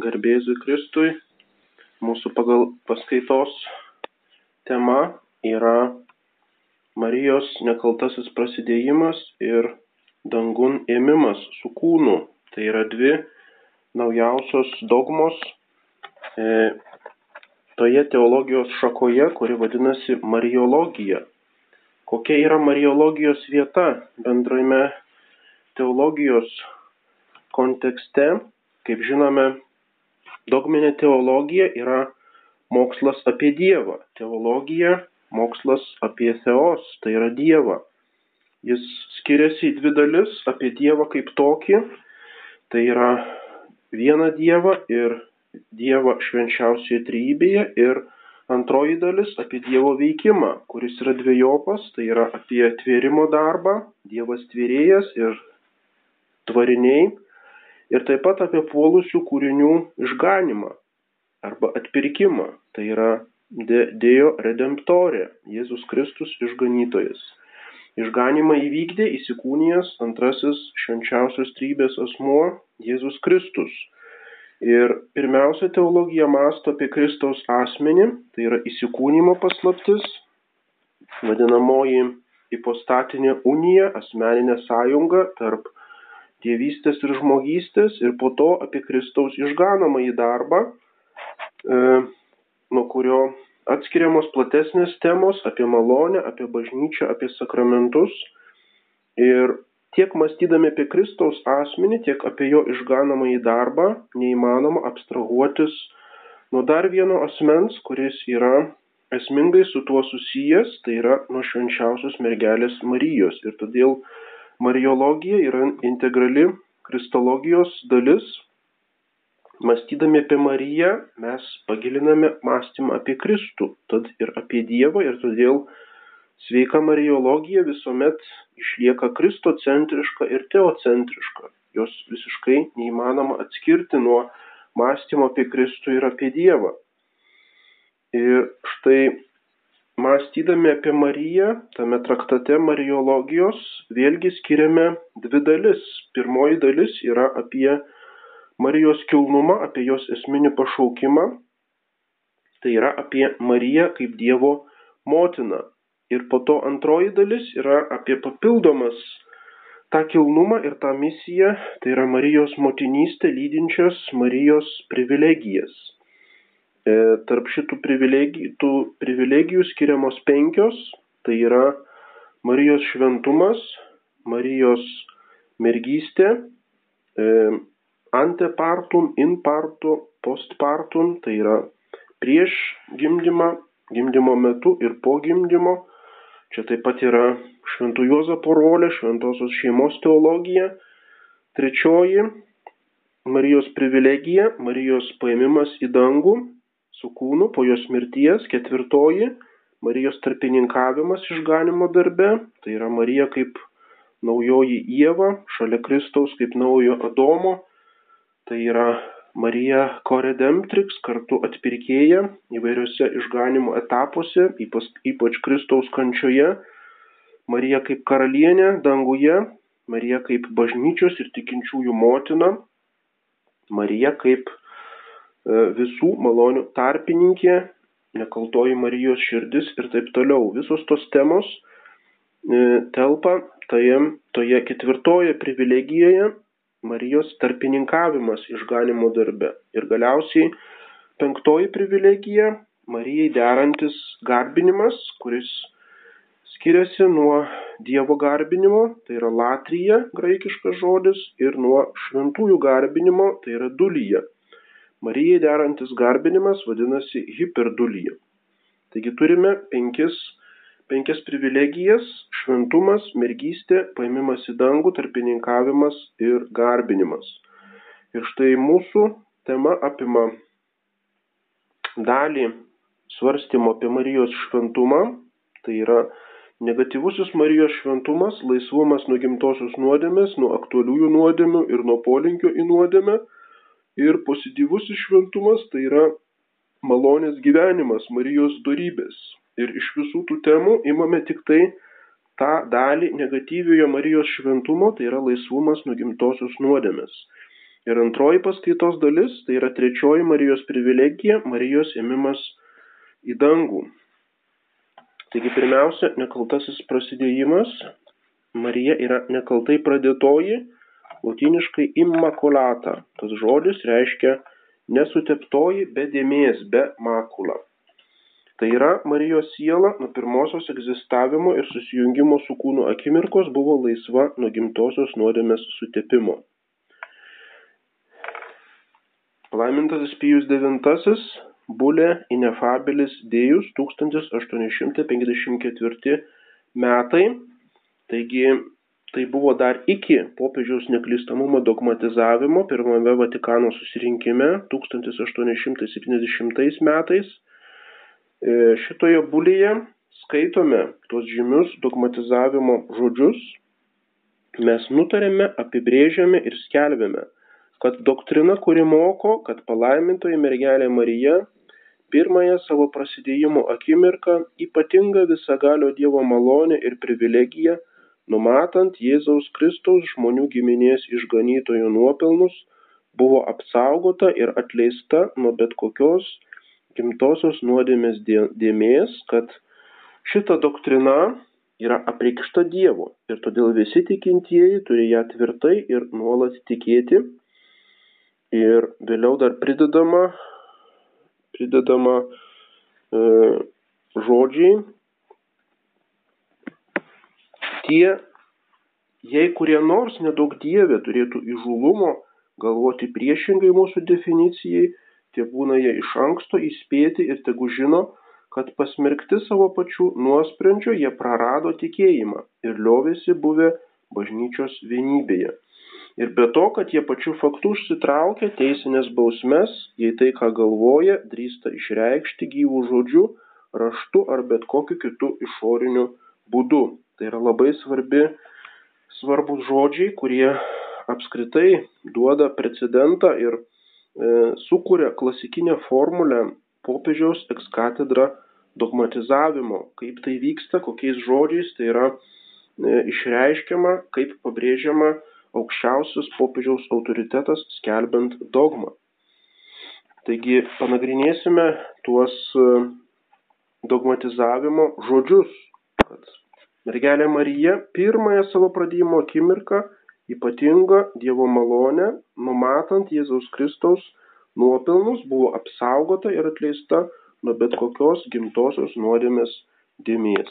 Garbėzui Kristui. Mūsų pagal paskaitos tema yra Marijos nekaltasis prasidėjimas ir dangun ėmimas su kūnu. Tai yra dvi naujausios dogmos e, toje teologijos šakoje, kuri vadinasi Mariologija. Kokia yra Mariologijos vieta bendraime teologijos kontekste, kaip žinome, dogminė teologija yra mokslas apie Dievą. Teologija - mokslas apie Theos, tai yra Dievą. Jis skiriasi į dvi dalis - apie Dievą kaip tokį, tai yra vieną Dievą ir Dievą švenčiausioje trybėje ir antroji dalis apie Dievo veikimą, kuris yra dviejopas, tai yra apie tvėrimo darbą, Dievas tvėrėjas ir tvariniai ir taip pat apie puolusių kūrinių išganimą arba atpirkimą. Tai yra Dėjo redemptorė, Jėzus Kristus išganytojas. Išganimą įvykdė įsikūnijęs antrasis švenčiausios trybės asmuo Jėzus Kristus. Ir pirmiausia, teologija masto apie Kristaus asmenį, tai yra įsikūnymo paslaptis, vadinamoji ipostatinė unija, asmeninė sąjunga tarp dievystės ir žmogystės ir po to apie Kristaus išganomąjį darbą, e, nuo kurio atskiriamos platesnės temos apie malonę, apie bažnyčią, apie sakramentus. Ir tiek mąstydami apie Kristaus asmenį, tiek apie jo išganomąjį darbą, neįmanoma abstrahuotis nuo dar vieno asmens, kuris yra esmingai su tuo susijęs, tai yra nuo švenčiausios mergelės Marijos. Ir todėl Mariologija yra integrali kristologijos dalis. Mąstydami apie Mariją mes pagiliname mąstymą apie Kristų, tad ir apie Dievą ir todėl sveika Mariologija visuomet išlieka kristocentriška ir teocentriška. Jos visiškai neįmanoma atskirti nuo mąstymo apie Kristų ir apie Dievą. Ir štai mąstydami apie Mariją, tame traktate Mariologijos vėlgi skiriame dvi dalis. Pirmoji dalis yra apie Marijos kilnumą, apie jos esminį pašaukimą. Tai yra apie Mariją kaip Dievo motiną. Ir po to antroji dalis yra apie papildomas tą kilnumą ir tą misiją, tai yra Marijos motinystę lydinčias Marijos privilegijas. E, tarp šitų privilegijų, tų privilegijų skiriamos penkios, tai yra Marijos šventumas, Marijos mergystė, e, antepartum, inpartu, postpartum, tai yra prieš gimdymą, gimdymo metu ir po gimdymo. Čia taip pat yra Šventų Juozapo rolė, Šventosios šeimos teologija. Trečioji Marijos privilegija, Marijos paėmimas į dangų, su kūnu po jos mirties, ketvirtoji Marijos tarpininkavimas išganimo darbe, tai yra Marija kaip naujoji Jėva, šalia Kristaus kaip naujo Adomo, tai yra Marija koredemptrix, kartu atpirkėja įvairiose išganimo etapuose, ypač, Kristaus kančioje, Marija kaip karalienė danguje, Marija kaip bažnyčios ir tikinčiųjų motina, Marija kaip visų malonių tarpininkė, nekaltoji Marijos širdis ir taip toliau. Visos tos temos e, telpa toje, toje ketvirtoje privilegijoje Marijos tarpininkavimas išganimo darbe. Ir galiausiai penktoji privilegija Marijai derantis garbinimas, kuris skiriasi nuo Dievo garbinimo, tai yra latrija graikiškas žodis, ir nuo šventųjų garbinimo, tai yra dulyje. Marijai derantis garbinimas vadinasi hiperdulija. Taigi turime penkis, penkias privilegijas - šventumas, mergystė, paimimas į dangų, tarpininkavimas ir garbinimas. Ir štai mūsų tema apima dalį svarstymo apie Marijos šventumą, tai yra negatyvusis Marijos šventumas, laisvumas nuo gimtosios nuodėmės, nuo aktualiųjų nuodėmių ir nuo polinkio į nuodėmę Ir pozityvusis šventumas tai yra malonės gyvenimas, Marijos darybės. Ir iš visų tų temų imame tik tai tą dalį negatyviojo Marijos šventumo, tai yra laisvumas nuo gimtosios nuodėmės. Ir antroji paskaitos dalis, tai yra trečioji Marijos privilegija, Marijos ėmimas į dangų. Taigi pirmiausia, nekaltasis prasidėjimas. Marija yra nekaltai pradėtoji, latiniškai immaculata. Tas žodis reiškia nesuteptoji be dėmės, be makula. Tai yra Marijos siela nuo pirmosios egzistavimo ir susijungimo su kūnu akimirkos buvo laisva nuo gimtosios nuodėmės sutepimo. Palaimintasis Pijus IX Bulė Inefabilis Dėjus 1854 metai. Taigi tai buvo dar iki popiežiaus neklystamumo dogmatizavimo pirmame Vatikano susirinkime 1870 metais. E, šitoje bulėje skaitome tuos žymius dogmatizavimo žodžius. Mes nutarėme, apibrėžiame ir skelbėme kad doktrina, kuri moko, kad palaimintoji mergelė Marija pirmąją savo prasidėjimo akimirką ypatinga visagalio Dievo malonė ir privilegija, numatant Jėzaus Kristaus žmonių giminės išganytojo nuopelnus, buvo apsaugota ir atleista nuo bet kokios gimtosios nuodėmės dėmės, kad šita doktrina yra apreikšta Dievo ir todėl visi tikintieji turi ją tvirtai ir nuolat tikėti. Ir vėliau dar pridedama, pridedama e, žodžiai tie, jei kurie nors nedaug dievė turėtų įžulumo galvoti priešingai mūsų definicijai, tie būna jie iš anksto įspėti ir tegu žino, kad pasmerkti savo pačių nuosprendžio jie prarado tikėjimą ir liovėsi buvę bažnyčios vienybėje. Ir be to, kad jie pačiu faktu užsitraukia teisinės bausmes, jei tai, ką galvoja, drįsta išreikšti gyvų žodžių, raštu ar bet kokiu kitu išoriniu būdu. Tai yra labai svarbi, svarbus žodžiai, kurie apskritai duoda precedentą ir e, sukuria klasikinę formulę popiežiaus ekskatedra dogmatizavimo, kaip tai vyksta, kokiais žodžiais tai yra e, išreiškiama, kaip pabrėžiama aukščiausias popiežiaus autoritetas skelbiant dogmą. Taigi panagrinėsime tuos e, dogmatizavimo žodžius, kad mergelė Marija pirmąją savo pradėjimo akimirką ypatinga Dievo malonė, numatant Jėzaus Kristaus nuopelnus, buvo apsaugota ir atleista nuo bet kokios gimtosios nuodėmės dėmės.